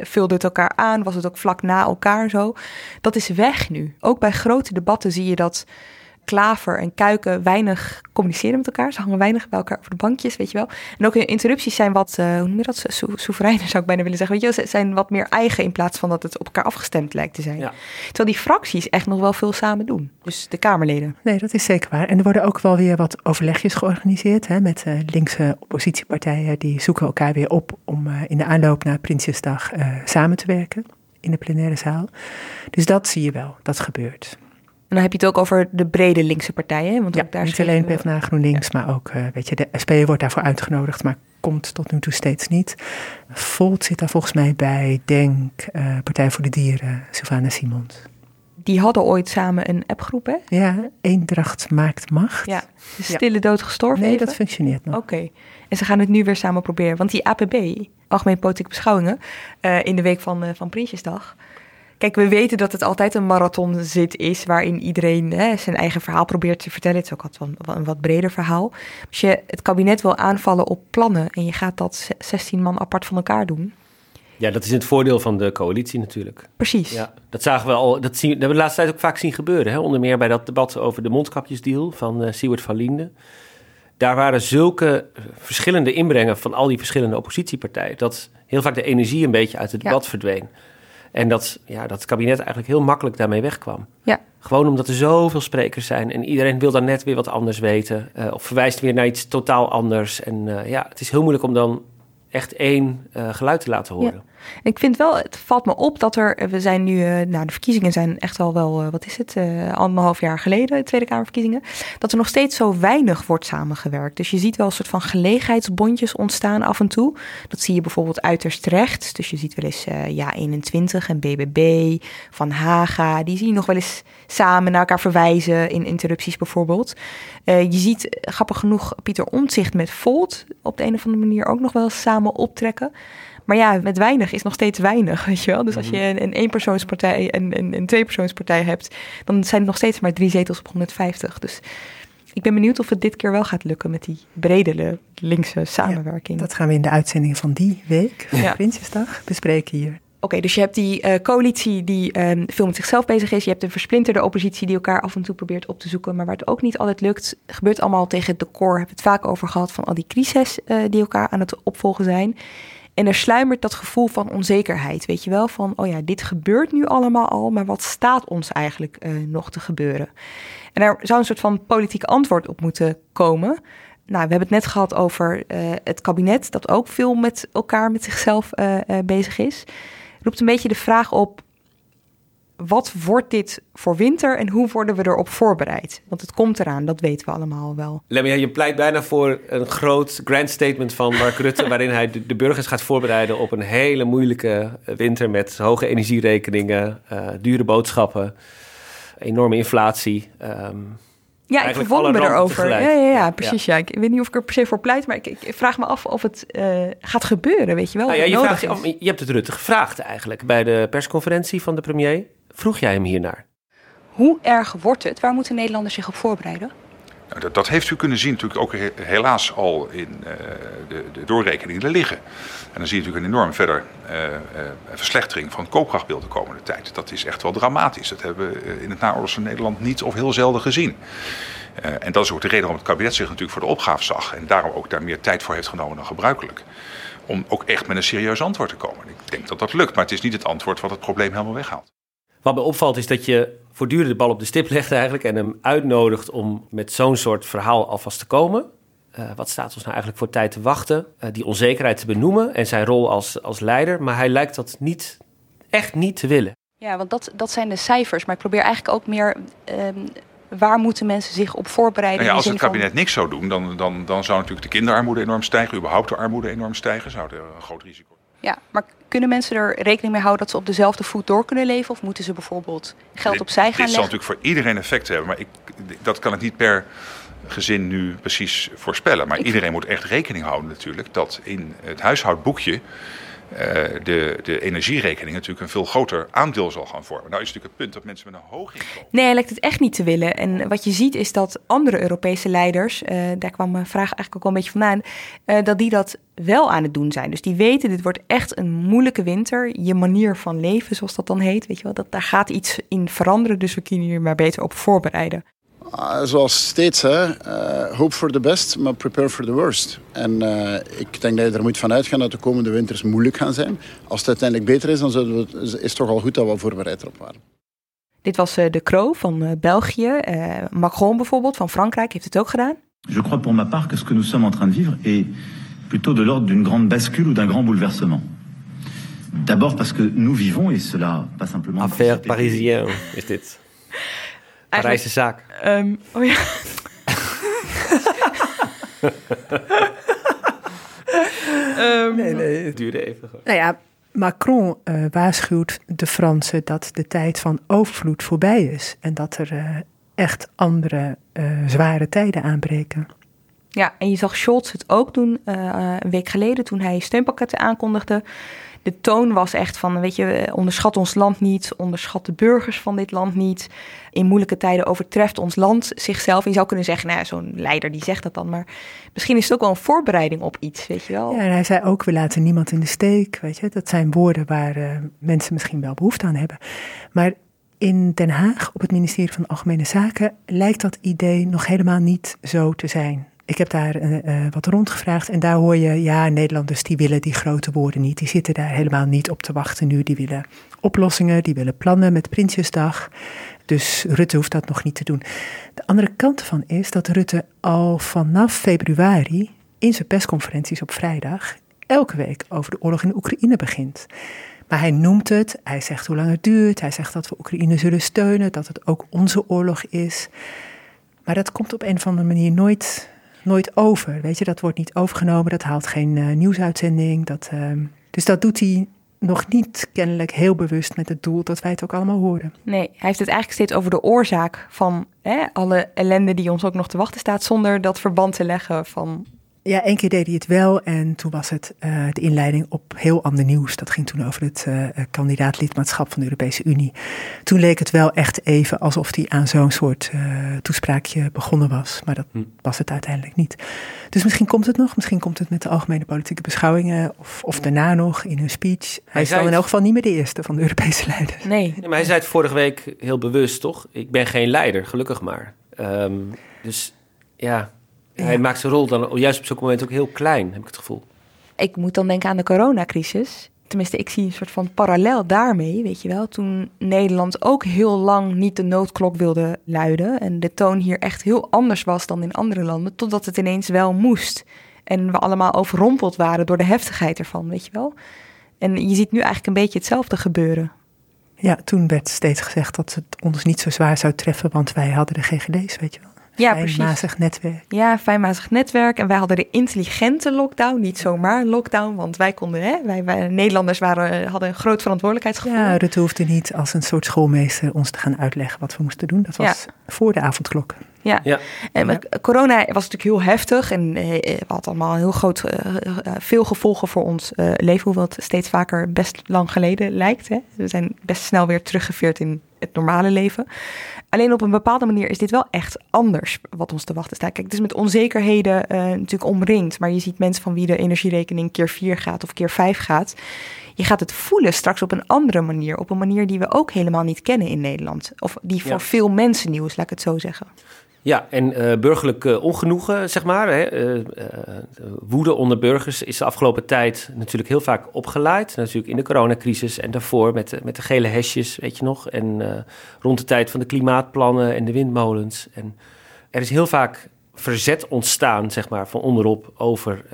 vulde het elkaar aan. Was het ook vlak na elkaar zo. Dat is weg nu. Ook bij grote debatten zie je dat Klaver en Kuiken weinig communiceren met elkaar. Ze hangen weinig bij elkaar over de bankjes, weet je wel. En ook hun interrupties zijn wat, uh, hoe noem je dat, soevereiner zou ik bijna willen zeggen. Weet je wel, ze zijn wat meer eigen in plaats van dat het op elkaar afgestemd lijkt te zijn. Ja. Terwijl die fracties echt nog wel veel samen doen. Dus de Kamerleden. Nee, dat is zeker waar. En er worden ook wel weer wat overlegjes georganiseerd hè, met uh, linkse oppositiepartijen. Die zoeken elkaar weer op om uh, in de aanloop naar Prinsjesdag samen te werken in de plenaire zaal. Dus dat zie je wel, dat gebeurt. En dan heb je het ook over de brede linkse partijen. Want ja, ook daar niet alleen PvdA GroenLinks, ja. maar ook, uh, weet je, de SP wordt daarvoor uitgenodigd, maar komt tot nu toe steeds niet. Volt zit daar volgens mij bij, Denk, uh, Partij voor de Dieren, Sylvana Simons. Die hadden ooit samen een appgroep, hè? Ja, Eendracht maakt macht. Ja, de stille dood gestorven Nee, even. dat functioneert nog. Oké, okay. en ze gaan het nu weer samen proberen. Want die APB, Algemeen Politieke Beschouwingen, uh, in de week van, van Prinsjesdag... Kijk, we weten dat het altijd een marathonzit is waarin iedereen hè, zijn eigen verhaal probeert te vertellen. Het is ook altijd een, een wat breder verhaal. Als je het kabinet wil aanvallen op plannen en je gaat dat 16 man apart van elkaar doen. Ja, dat is het voordeel van de coalitie natuurlijk. Precies. Ja, dat zagen we al, dat, zien, dat hebben we de laatste tijd ook vaak zien gebeuren. Hè? Onder meer bij dat debat over de mondkapjesdeal van uh, Siewert van Liende. Daar waren zulke verschillende inbrengen van al die verschillende oppositiepartijen... dat heel vaak de energie een beetje uit het debat ja. verdween. En dat, ja, dat het kabinet eigenlijk heel makkelijk daarmee wegkwam. Ja. Gewoon omdat er zoveel sprekers zijn en iedereen wil dan net weer wat anders weten. Uh, of verwijst weer naar iets totaal anders. En uh, ja, het is heel moeilijk om dan echt één uh, geluid te laten horen. Ja. Ik vind wel, het valt me op dat er, we zijn nu, uh, nou de verkiezingen zijn echt al wel, uh, wat is het, anderhalf jaar geleden, de Tweede Kamerverkiezingen, dat er nog steeds zo weinig wordt samengewerkt. Dus je ziet wel een soort van gelegenheidsbondjes ontstaan af en toe. Dat zie je bijvoorbeeld uiterst rechts. Dus je ziet wel eens Ja 21 en BBB, Van Haga, die zie je nog wel eens samen naar elkaar verwijzen in interrupties bijvoorbeeld. je ziet grappig genoeg Pieter Omtzigt met Volt op de een of andere manier ook nog wel samen optrekken. Maar ja, met weinig is nog steeds weinig, weet je wel. Dus als je een, een eenpersoonspartij en een, een tweepersoonspartij hebt, dan zijn er nog steeds maar drie zetels op 150. Dus ik ben benieuwd of het dit keer wel gaat lukken met die bredere linkse samenwerking. Dat gaan we in de uitzending van die week, van Ja. Prinsjesdag, bespreken hier. Oké, dus je hebt die eh, coalitie die ehm, veel met zichzelf bezig is. Je hebt de versplinterde oppositie die elkaar af en toe probeert op te zoeken, maar waar het ook niet altijd lukt. Gebeurt allemaal tegen het decor. Hebben we het vaak over gehad van al die crises eh, die elkaar aan het opvolgen zijn. En er sluimert dat gevoel van onzekerheid, weet je wel? Van, oh ja, dit gebeurt nu allemaal al, maar wat staat ons eigenlijk eh, nog te gebeuren? En daar zou een soort van politiek antwoord op moeten komen. Nou, we hebben het net gehad over eh, het kabinet, dat ook veel met elkaar, met zichzelf eh, bezig is. Roept een beetje de vraag op: wat wordt dit voor winter en hoe worden we erop voorbereid? Want het komt eraan, dat weten we allemaal wel. Lemmy, je pleit bijna voor een groot grand statement van Mark Rutte... waarin hij de, burgers gaat voorbereiden op een hele moeilijke winter... met hoge energierekeningen, eh, dure boodschappen, enorme inflatie. ehm, Ja, ik verwonder me erover. Ja, ja, ja, Ja. precies. Ja. Ik weet niet of ik er per se voor pleit, maar ik, ik vraag me af of het eh, gaat gebeuren, weet je wel? nou ja, je, vraagt, af- je hebt het Rutte gevraagd eigenlijk. Bij de persconferentie van de premier vroeg jij hem hiernaar. Hoe erg wordt het? Waar moeten Nederlanders zich op voorbereiden? Nou, dat, dat heeft u kunnen zien natuurlijk ook he- helaas al in eh, de, de doorrekeningen liggen. En dan zie je natuurlijk een enorm verder eh, eh, verslechtering van het koopkrachtbeeld de komende tijd. Dat is echt wel dramatisch. Dat hebben we in het naoorlogse Nederland niet of heel zelden gezien. Eh, en dat is ook de reden waarom het kabinet zich natuurlijk voor de opgave zag. En daarom ook daar meer tijd voor heeft genomen dan gebruikelijk. Om ook echt met een serieus antwoord te komen. Ik denk dat dat lukt, maar het is niet het antwoord wat het probleem helemaal weghaalt. Wat me opvalt is dat je voortdurend de bal op de stip legt eigenlijk... en hem uitnodigt om met zo'n soort verhaal alvast te komen. Eh, wat staat ons nou eigenlijk voor tijd te wachten? Eh, die onzekerheid te benoemen en zijn rol als, als leider. Maar hij lijkt dat niet, echt niet te willen. Ja, want dat, dat zijn de cijfers. Maar ik probeer eigenlijk ook meer... ehm, waar moeten mensen zich op voorbereiden? Nou ja, als het van- kabinet niks zou doen, dan, dan, dan zou natuurlijk de kinderarmoede enorm stijgen. Überhaupt de armoede enorm stijgen. Zou er een groot risico Ja, maar kunnen mensen er rekening mee houden dat ze op dezelfde voet door kunnen leven? Of moeten ze bijvoorbeeld geld opzij gaan Dit zal leggen? natuurlijk voor iedereen effect hebben, maar ik, dat kan ik niet per gezin nu precies voorspellen. Maar iedereen moet echt rekening houden natuurlijk dat in het huishoudboekje de, de energierekening natuurlijk een veel groter aandeel zal gaan vormen. Nou is natuurlijk het punt dat mensen met een hoog inkomen... Nee, hij lijkt het echt niet te willen. En wat je ziet is dat andere Europese leiders, eh, daar kwam mijn vraag eigenlijk ook wel een beetje vandaan, eh, dat die dat wel aan het doen zijn. Dus die weten, dit wordt echt een moeilijke winter. Je manier van leven, zoals dat dan heet, weet je wel, dat, daar gaat iets in veranderen. Dus we kunnen hier maar beter op voorbereiden. Ah, zoals steeds, hè, eh, hope for the best, maar prepare for the worst. En eh, ik denk dat je er moet van uitgaan dat de komende winters moeilijk gaan zijn. Als het uiteindelijk beter is, dan we, is het toch al goed dat we voorbereid erop waren. Dit was eh, de Croo van eh, België. Eh, Macron bijvoorbeeld van Frankrijk heeft het ook gedaan. Je crois pour ma part que ce que nous sommes en train de vivre est plutôt de l'ordre d'une grande bascule ou d'un grand bouleversement. D'abord parce que nous vivons, et cela pas simplement... Affaire parisien is dit. Parijse zaak. Ehm, oh ja. Ehm, Nee, nee, het duurde even. Nou ja, Macron eh, waarschuwt de Fransen dat de tijd van overvloed voorbij is. En dat er eh, echt andere eh, zware tijden aanbreken. Ja, en je zag Scholz het ook doen eh, een week geleden toen hij steunpakketten aankondigde. De toon was echt van, weet je, eh, onderschat ons land niet, onderschat de burgers van dit land niet. In moeilijke tijden overtreft ons land zichzelf. Je zou kunnen zeggen, nou zo'n leider die zegt dat dan, maar misschien is het ook wel een voorbereiding op iets, weet je wel. Ja, en hij zei ook, we laten niemand in de steek. Weet je? Dat zijn woorden waar eh, mensen misschien wel behoefte aan hebben. Maar in Den Haag, op het ministerie van Algemene Zaken, lijkt dat idee nog helemaal niet zo te zijn. Ik heb daar eh, eh, wat rondgevraagd en daar hoor je, ja, Nederlanders die willen die grote woorden niet. Die zitten daar helemaal niet op te wachten nu. Die willen oplossingen, die willen plannen met Prinsjesdag. Dus Rutte hoeft dat nog niet te doen. De andere kant van is dat Rutte al vanaf februari in zijn persconferenties op vrijdag elke week over de oorlog in Oekraïne begint. Maar hij noemt het, hij zegt hoe lang het duurt, hij zegt dat we Oekraïne zullen steunen, dat het ook onze oorlog is. Maar dat komt op een of andere manier nooit, nooit over. Weet je, dat wordt niet overgenomen, dat haalt geen eh, nieuwsuitzending. Dat, ehm, dus dat doet hij nog niet kennelijk heel bewust met het doel dat wij het ook allemaal horen. Nee, hij heeft het eigenlijk steeds over de oorzaak van hè, alle ellende die ons ook nog te wachten staat, zonder dat verband te leggen van Ja, één keer deed hij het wel en toen was het uh, de inleiding op heel ander nieuws. Dat ging toen over het uh, kandidaat-lidmaatschap van de Europese Unie. Toen leek het wel echt even alsof hij aan zo'n soort uh, toespraakje begonnen was. Maar dat hm. was het uiteindelijk niet. Dus misschien komt het nog. Misschien komt het met de algemene politieke beschouwingen of, of daarna nog in hun speech. Hij, hij is dan in elk geval niet meer de eerste van de Europese leiders. Nee. nee maar hij zei het vorige week heel bewust, toch? Ik ben geen leider, gelukkig maar. Um, dus ja, hij maakt zijn rol dan juist op zo'n moment ook heel klein, heb ik het gevoel. Ik moet dan denken aan de coronacrisis. Tenminste, ik zie een soort van parallel daarmee, weet je wel. Toen Nederland ook heel lang niet de noodklok wilde luiden. En de toon hier echt heel anders was dan in andere landen. Totdat het ineens wel moest. En we allemaal overrompeld waren door de heftigheid ervan, weet je wel. En je ziet nu eigenlijk een beetje hetzelfde gebeuren. Ja, toen werd steeds gezegd dat het ons niet zo zwaar zou treffen, want wij hadden de GGD's, weet je wel. Ja, fijnmazig netwerk. Ja, fijnmazig netwerk. En wij hadden de intelligente lockdown, niet zomaar lockdown. Want wij konden, hè, wij, wij Nederlanders waren, hadden een groot verantwoordelijkheidsgevoel. Ja, dat hoefde niet als een soort schoolmeester ons te gaan uitleggen wat we moesten doen. Dat was voor de avondklok. Ja. ja. En corona was natuurlijk heel heftig en eh, had allemaal heel groot, uh, veel gevolgen voor ons leven, hoewel het steeds vaker best lang geleden lijkt. Hè. We zijn best snel weer teruggeveerd in het normale leven. Alleen op een bepaalde manier is dit wel echt anders wat ons te wachten staat. Kijk, het is met onzekerheden uh, natuurlijk omringd. Maar je ziet mensen van wie de energierekening keer 4 gaat of keer 5 gaat. Je gaat het voelen straks op een andere manier. Op een manier die we ook helemaal niet kennen in Nederland. Of die voor veel mensen nieuw is, laat ik het zo zeggen. Ja, en uh, burgerlijk uh, ongenoegen, zeg maar, hè, uh, woede onder burgers is de afgelopen tijd natuurlijk heel vaak opgeleid. Natuurlijk in de coronacrisis en daarvoor met, met de gele hesjes, weet je nog. En rond de tijd van de klimaatplannen en de windmolens. En er is heel vaak verzet ontstaan, zeg maar, van onderop over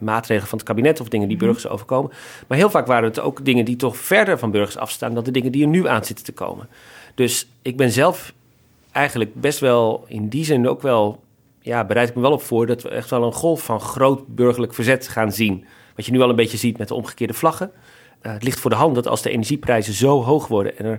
maatregelen van het kabinet of dingen die mhm. burgers overkomen. Maar heel vaak waren het ook dingen die toch verder van burgers afstaan dan de dingen die er nu aan zitten te komen. Dus ik ben zelf eigenlijk best wel in die zin ook wel, ja, bereid ik me wel op voor dat we echt wel een golf van groot burgerlijk verzet gaan zien. Wat je nu al een beetje ziet met de omgekeerde vlaggen. Uh, het ligt voor de hand dat als de energieprijzen zo hoog worden en er,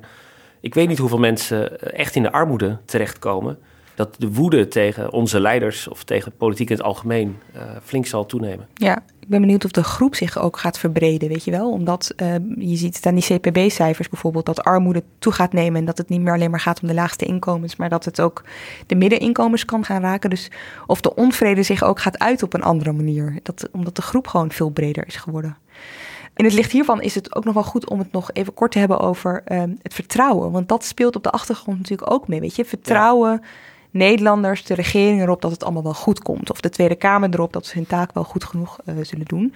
ik weet niet hoeveel mensen eh, echt in de armoede terechtkomen, dat de woede tegen onze leiders of tegen politiek in het algemeen uh, flink zal toenemen. Ja, ik ben benieuwd of de groep zich ook gaat verbreden, weet je wel. Omdat uh, je ziet het aan die CPB-cijfers bijvoorbeeld, dat armoede toe gaat nemen en dat het niet meer alleen maar gaat om de laagste inkomens, maar dat het ook de middeninkomens kan gaan raken. Dus of de onvrede zich ook gaat uit op een andere manier. Dat, omdat de groep gewoon veel breder is geworden. In het licht hiervan is het ook nog wel goed om het nog even kort te hebben over uh, het vertrouwen. Want dat speelt op de achtergrond natuurlijk ook mee, weet je. Vertrouwen... Nederlanders, de regering erop dat het allemaal wel goed komt. Of de Tweede Kamer erop dat ze hun taak wel goed genoeg uh, zullen doen.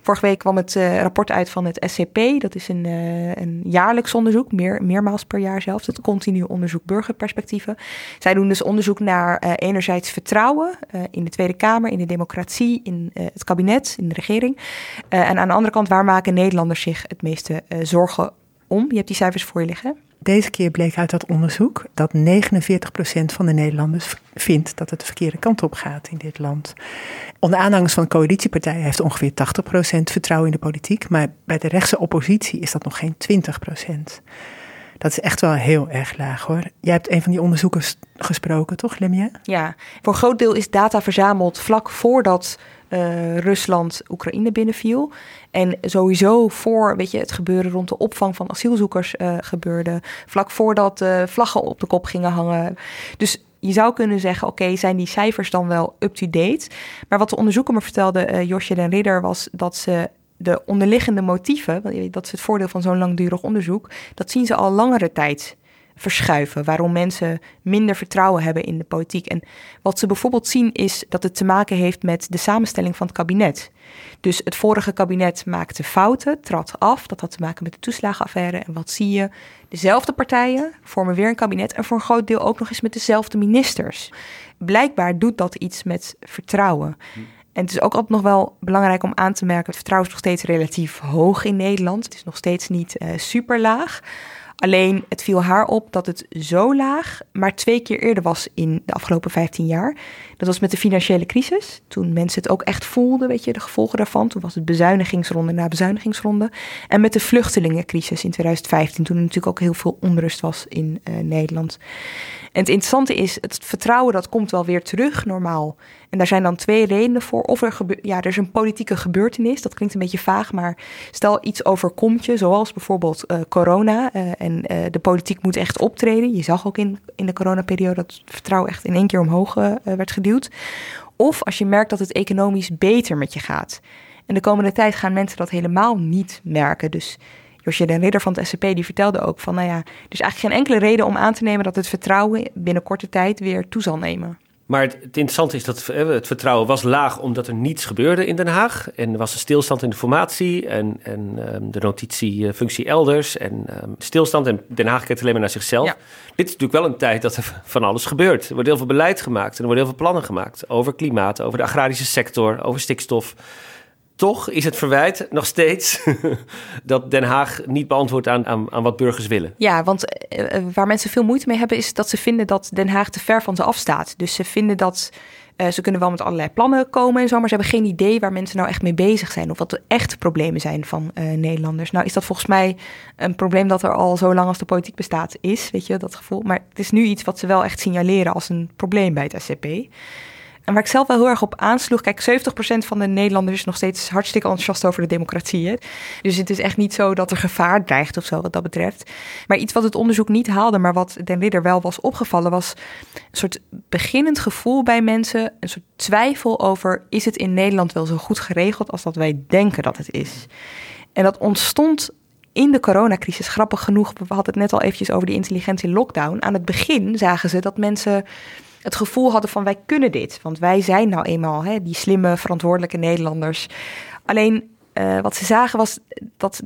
Vorige week kwam het uh, rapport uit van het SCP. Dat is een, uh, een jaarlijks onderzoek, meer, meermaals per jaar zelfs. Het continu onderzoek burgerperspectieven. Zij doen dus onderzoek naar uh, enerzijds vertrouwen in de Tweede Kamer, in de democratie, in het kabinet, in de regering. en aan de andere kant, waar maken Nederlanders zich het meeste zorgen om? Je hebt die cijfers voor je liggen. Deze keer bleek uit dat onderzoek dat 49% van de Nederlanders vindt dat het de verkeerde kant op gaat in dit land. Onder aanhangers van coalitiepartijen heeft ongeveer 80% vertrouwen in de politiek, maar bij de rechtse oppositie is dat nog geen 20%. Dat is echt wel heel erg laag hoor. Jij hebt een van die onderzoekers gesproken, toch, Lemja? Ja, voor een groot deel is data verzameld vlak voordat uh, Rusland Oekraïne binnenviel. En sowieso voor weet je, het gebeuren rond de opvang van asielzoekers uh, gebeurde. Vlak voordat uh, vlaggen op de kop gingen hangen. Dus je zou kunnen zeggen, oké, zijn die cijfers dan wel up-to-date? Maar wat de onderzoeker me vertelde, Josje den Ridder, was dat ze de onderliggende motieven, dat is het voordeel van zo'n langdurig onderzoek, dat zien ze al langere tijd verschuiven. Waarom mensen minder vertrouwen hebben in de politiek. En wat ze bijvoorbeeld zien is dat het te maken heeft met de samenstelling van het kabinet. Dus het vorige kabinet maakte fouten, trad af. Dat had te maken met de toeslagenaffaire. En wat zie je? Dezelfde partijen vormen weer een kabinet. En voor een groot deel ook nog eens met dezelfde ministers. Blijkbaar doet dat iets met vertrouwen. En het is ook altijd nog wel belangrijk om aan te merken: het vertrouwen is nog steeds relatief hoog in Nederland. Het is nog steeds niet uh, super laag. Alleen het viel haar op dat het zo laag maar twee keer eerder was in de afgelopen 15 jaar. Dat was met de financiële crisis. Toen mensen het ook echt voelden, weet je, de gevolgen daarvan. Toen was het bezuinigingsronde na bezuinigingsronde. En met de vluchtelingencrisis in 2015, toen er natuurlijk ook heel veel onrust was in uh, Nederland. En het interessante is, het vertrouwen dat komt wel weer terug normaal. En daar zijn dan twee redenen voor. Of er, ja, er is een politieke gebeurtenis, dat klinkt een beetje vaag, maar stel iets overkomt je, zoals bijvoorbeeld uh, corona. Uh, en de politiek moet echt optreden. Je zag ook in, in de coronaperiode dat het vertrouwen echt in één keer omhoog werd. Of als je merkt dat het economisch beter met je gaat. En de komende tijd gaan mensen dat helemaal niet merken. Dus Josje de Ridder van het SCP die vertelde ook van, nou ja, er is eigenlijk geen enkele reden om aan te nemen dat het vertrouwen binnen korte tijd weer toe zal nemen. Maar het, het, interessante is dat het vertrouwen was laag omdat er niets gebeurde in Den Haag. En er was een stilstand in de formatie en, en um, de notitiefunctie elders en um, stilstand. En Den Haag kijkt alleen maar naar zichzelf. Ja. Dit is natuurlijk wel een tijd dat er van alles gebeurt. Er wordt heel veel beleid gemaakt en er worden heel veel plannen gemaakt over klimaat, over de agrarische sector, over stikstof. Toch is het verwijt nog steeds dat Den Haag niet beantwoordt aan, aan, aan wat burgers willen. Ja, want uh, waar mensen veel moeite mee hebben, is dat ze vinden dat Den Haag te ver van ze afstaat. Dus ze vinden dat uh, ze kunnen wel met allerlei plannen komen en zo, maar ze hebben geen idee waar mensen nou echt mee bezig zijn of wat de echte problemen zijn van Nederlanders. Nou, is dat volgens mij een probleem dat er al zo lang als de politiek bestaat is, weet je, dat gevoel. Maar het is nu iets wat ze wel echt signaleren als een probleem bij het SCP. En waar ik zelf wel heel erg op aansloeg, kijk, 70% van de Nederlanders is nog steeds hartstikke enthousiast over de democratie. Hè? Dus het is echt niet zo dat er gevaar dreigt of zo wat dat betreft. Maar iets wat het onderzoek niet haalde, maar wat Den Ridder wel was opgevallen, was een soort beginnend gevoel bij mensen, een soort twijfel over, is het in Nederland wel zo goed geregeld als dat wij denken dat het is? En dat ontstond in de coronacrisis, grappig genoeg, we hadden het net al eventjes over die intelligentie lockdown. Aan het begin zagen ze dat mensen het gevoel hadden van wij kunnen dit. Want wij zijn nou eenmaal hè, die slimme, verantwoordelijke Nederlanders. Alleen uh, wat ze zagen was dat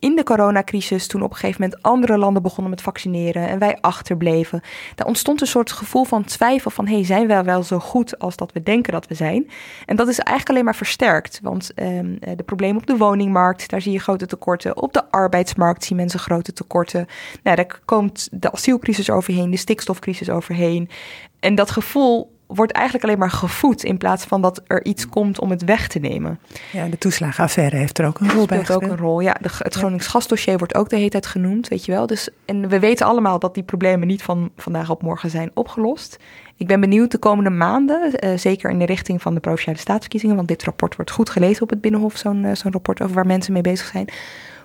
in de coronacrisis, toen op een gegeven moment andere landen begonnen met vaccineren en wij achterbleven, daar ontstond een soort gevoel van twijfel van, hey, zijn we wel zo goed als dat we denken dat we zijn? En dat is eigenlijk alleen maar versterkt, want um, de problemen op de woningmarkt, daar zie je grote tekorten. Op de arbeidsmarkt zien mensen grote tekorten. Nou, daar komt de asielcrisis overheen, de stikstofcrisis overheen. En dat gevoel wordt eigenlijk alleen maar gevoed in plaats van dat er iets komt om het weg te nemen. Ja, de toeslagenaffaire heeft er ook een rol bij gespeeld. ook een rol, ja. De, het Gronings gasdossier wordt ook de hele tijd genoemd, weet je wel. Dus, en we weten allemaal dat die problemen niet van vandaag op morgen zijn opgelost. Ik ben benieuwd de komende maanden, uh, zeker in de richting van de provinciale staatsverkiezingen, want dit rapport wordt goed gelezen op het Binnenhof, zo'n uh, zo'n rapport over waar mensen mee bezig zijn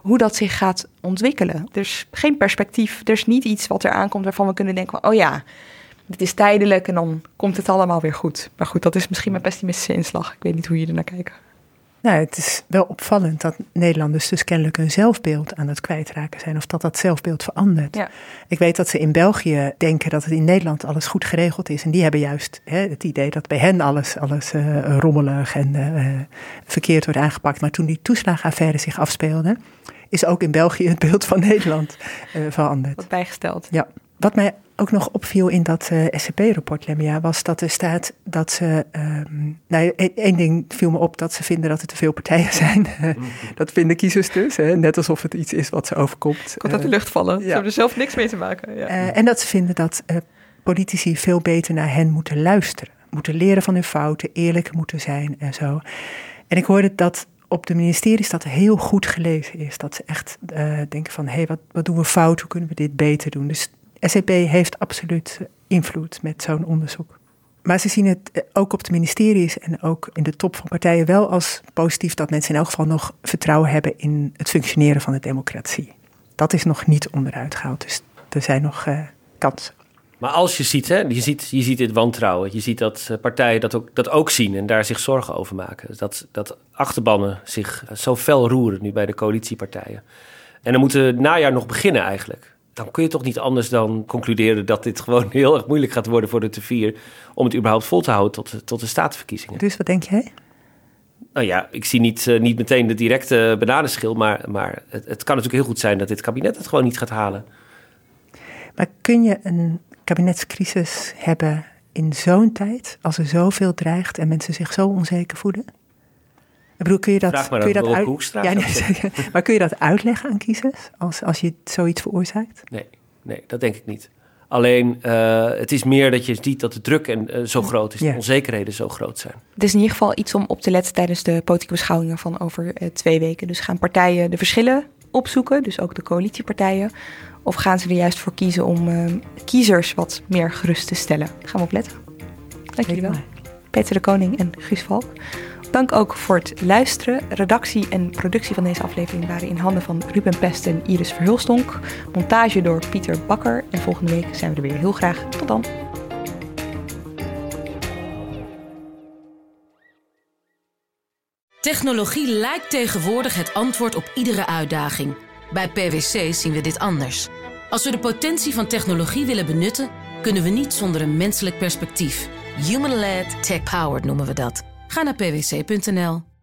hoe dat zich gaat ontwikkelen. Er is geen perspectief, er is niet iets wat er aankomt waarvan we kunnen denken: oh ja, dit is tijdelijk en dan komt het allemaal weer goed. Maar goed, dat is misschien mijn pessimistische inslag. Ik weet niet hoe je er naar kijkt. Nou, het is wel opvallend dat Nederlanders dus kennelijk hun zelfbeeld aan het kwijtraken zijn. Of dat dat zelfbeeld verandert. Ja. Ik weet dat ze in België denken dat het in Nederland alles goed geregeld is. En die hebben juist hè, het idee dat bij hen alles, alles uh, rommelig en uh, verkeerd wordt aangepakt. Maar toen die toeslagenaffaire zich afspeelde, is ook in België het beeld van Nederland uh, veranderd. Wat bijgesteld. Ja. Wat mij ook nog opviel in dat uh, SCP-rapport, Lemia, was dat er staat dat ze. Um, nou, e-, één ding viel me op dat ze vinden dat er te veel partijen zijn. dat vinden kiezers dus. Hè, net alsof het iets is wat ze overkomt. Komt uit de lucht vallen. Ze hebben er zelf niks mee te maken. Ja. Uh, en dat ze vinden dat uh, politici veel beter naar hen moeten luisteren. Moeten leren van hun fouten, eerlijk moeten zijn en zo. En ik hoorde dat op de ministeries dat heel goed gelezen is. Dat ze echt denken van, hé, hey, wat, wat doen we fout? Hoe kunnen we dit beter doen? Dus SCP heeft absoluut invloed met zo'n onderzoek. Maar ze zien het eh, ook op de ministeries en ook in de top van partijen wel als positief dat mensen in elk geval nog vertrouwen hebben in het functioneren van de democratie. Dat is nog niet onderuit gehaald, dus er zijn nog uh, kansen. Maar als je ziet, hè, je ziet, je ziet dit wantrouwen, je ziet dat eh, partijen dat ook, dat ook zien en daar zich zorgen over maken. Dat, dat achterbannen zich zo fel roeren nu bij de coalitiepartijen. En dan moet het najaar nog beginnen eigenlijk dan kun je toch niet anders dan concluderen dat dit gewoon heel erg moeilijk gaat worden voor de T4 om het überhaupt vol te houden tot, tot de staatsverkiezingen. Dus wat denk jij? Nou ja, ik zie niet, uh, niet meteen de directe bananenschil, maar, maar het, het kan natuurlijk heel goed zijn dat dit kabinet het gewoon niet gaat halen. Maar kun je een kabinetscrisis hebben in zo'n tijd, als er zoveel dreigt en mensen zich zo onzeker voelen? Ik bedoel, kun je dat, Vraag maar kun je dat uit... Hoekstra, Ja, nee, maar kun je dat uitleggen aan kiezers als, als je zoiets veroorzaakt? Nee, nee, dat denk ik niet. Alleen, eh, het is meer dat je ziet dat de druk en, eh, zo groot is, Ja. de onzekerheden zo groot zijn. Het is in ieder geval iets om op te letten tijdens de politieke beschouwingen van over eh, twee weken. Dus gaan partijen de verschillen opzoeken, dus ook de coalitiepartijen? Of gaan ze er juist voor kiezen om eh, kiezers wat meer gerust te stellen? Daar gaan we op letten. Dank jullie wel. Peter de Koning en Guus Valk. Dank ook voor het luisteren. Redactie en productie van deze aflevering waren in handen van Ruben Pest en Iris Verhulstonk. Montage door Pieter Bakker. En volgende week zijn we er weer heel graag. Tot dan. Technologie lijkt tegenwoordig het antwoord op iedere uitdaging. Bij PwC zien we dit anders. Als we de potentie van technologie willen benutten, kunnen we niet zonder een menselijk perspectief. Human-led, tech-powered noemen we dat. Ga naar pwc.nl.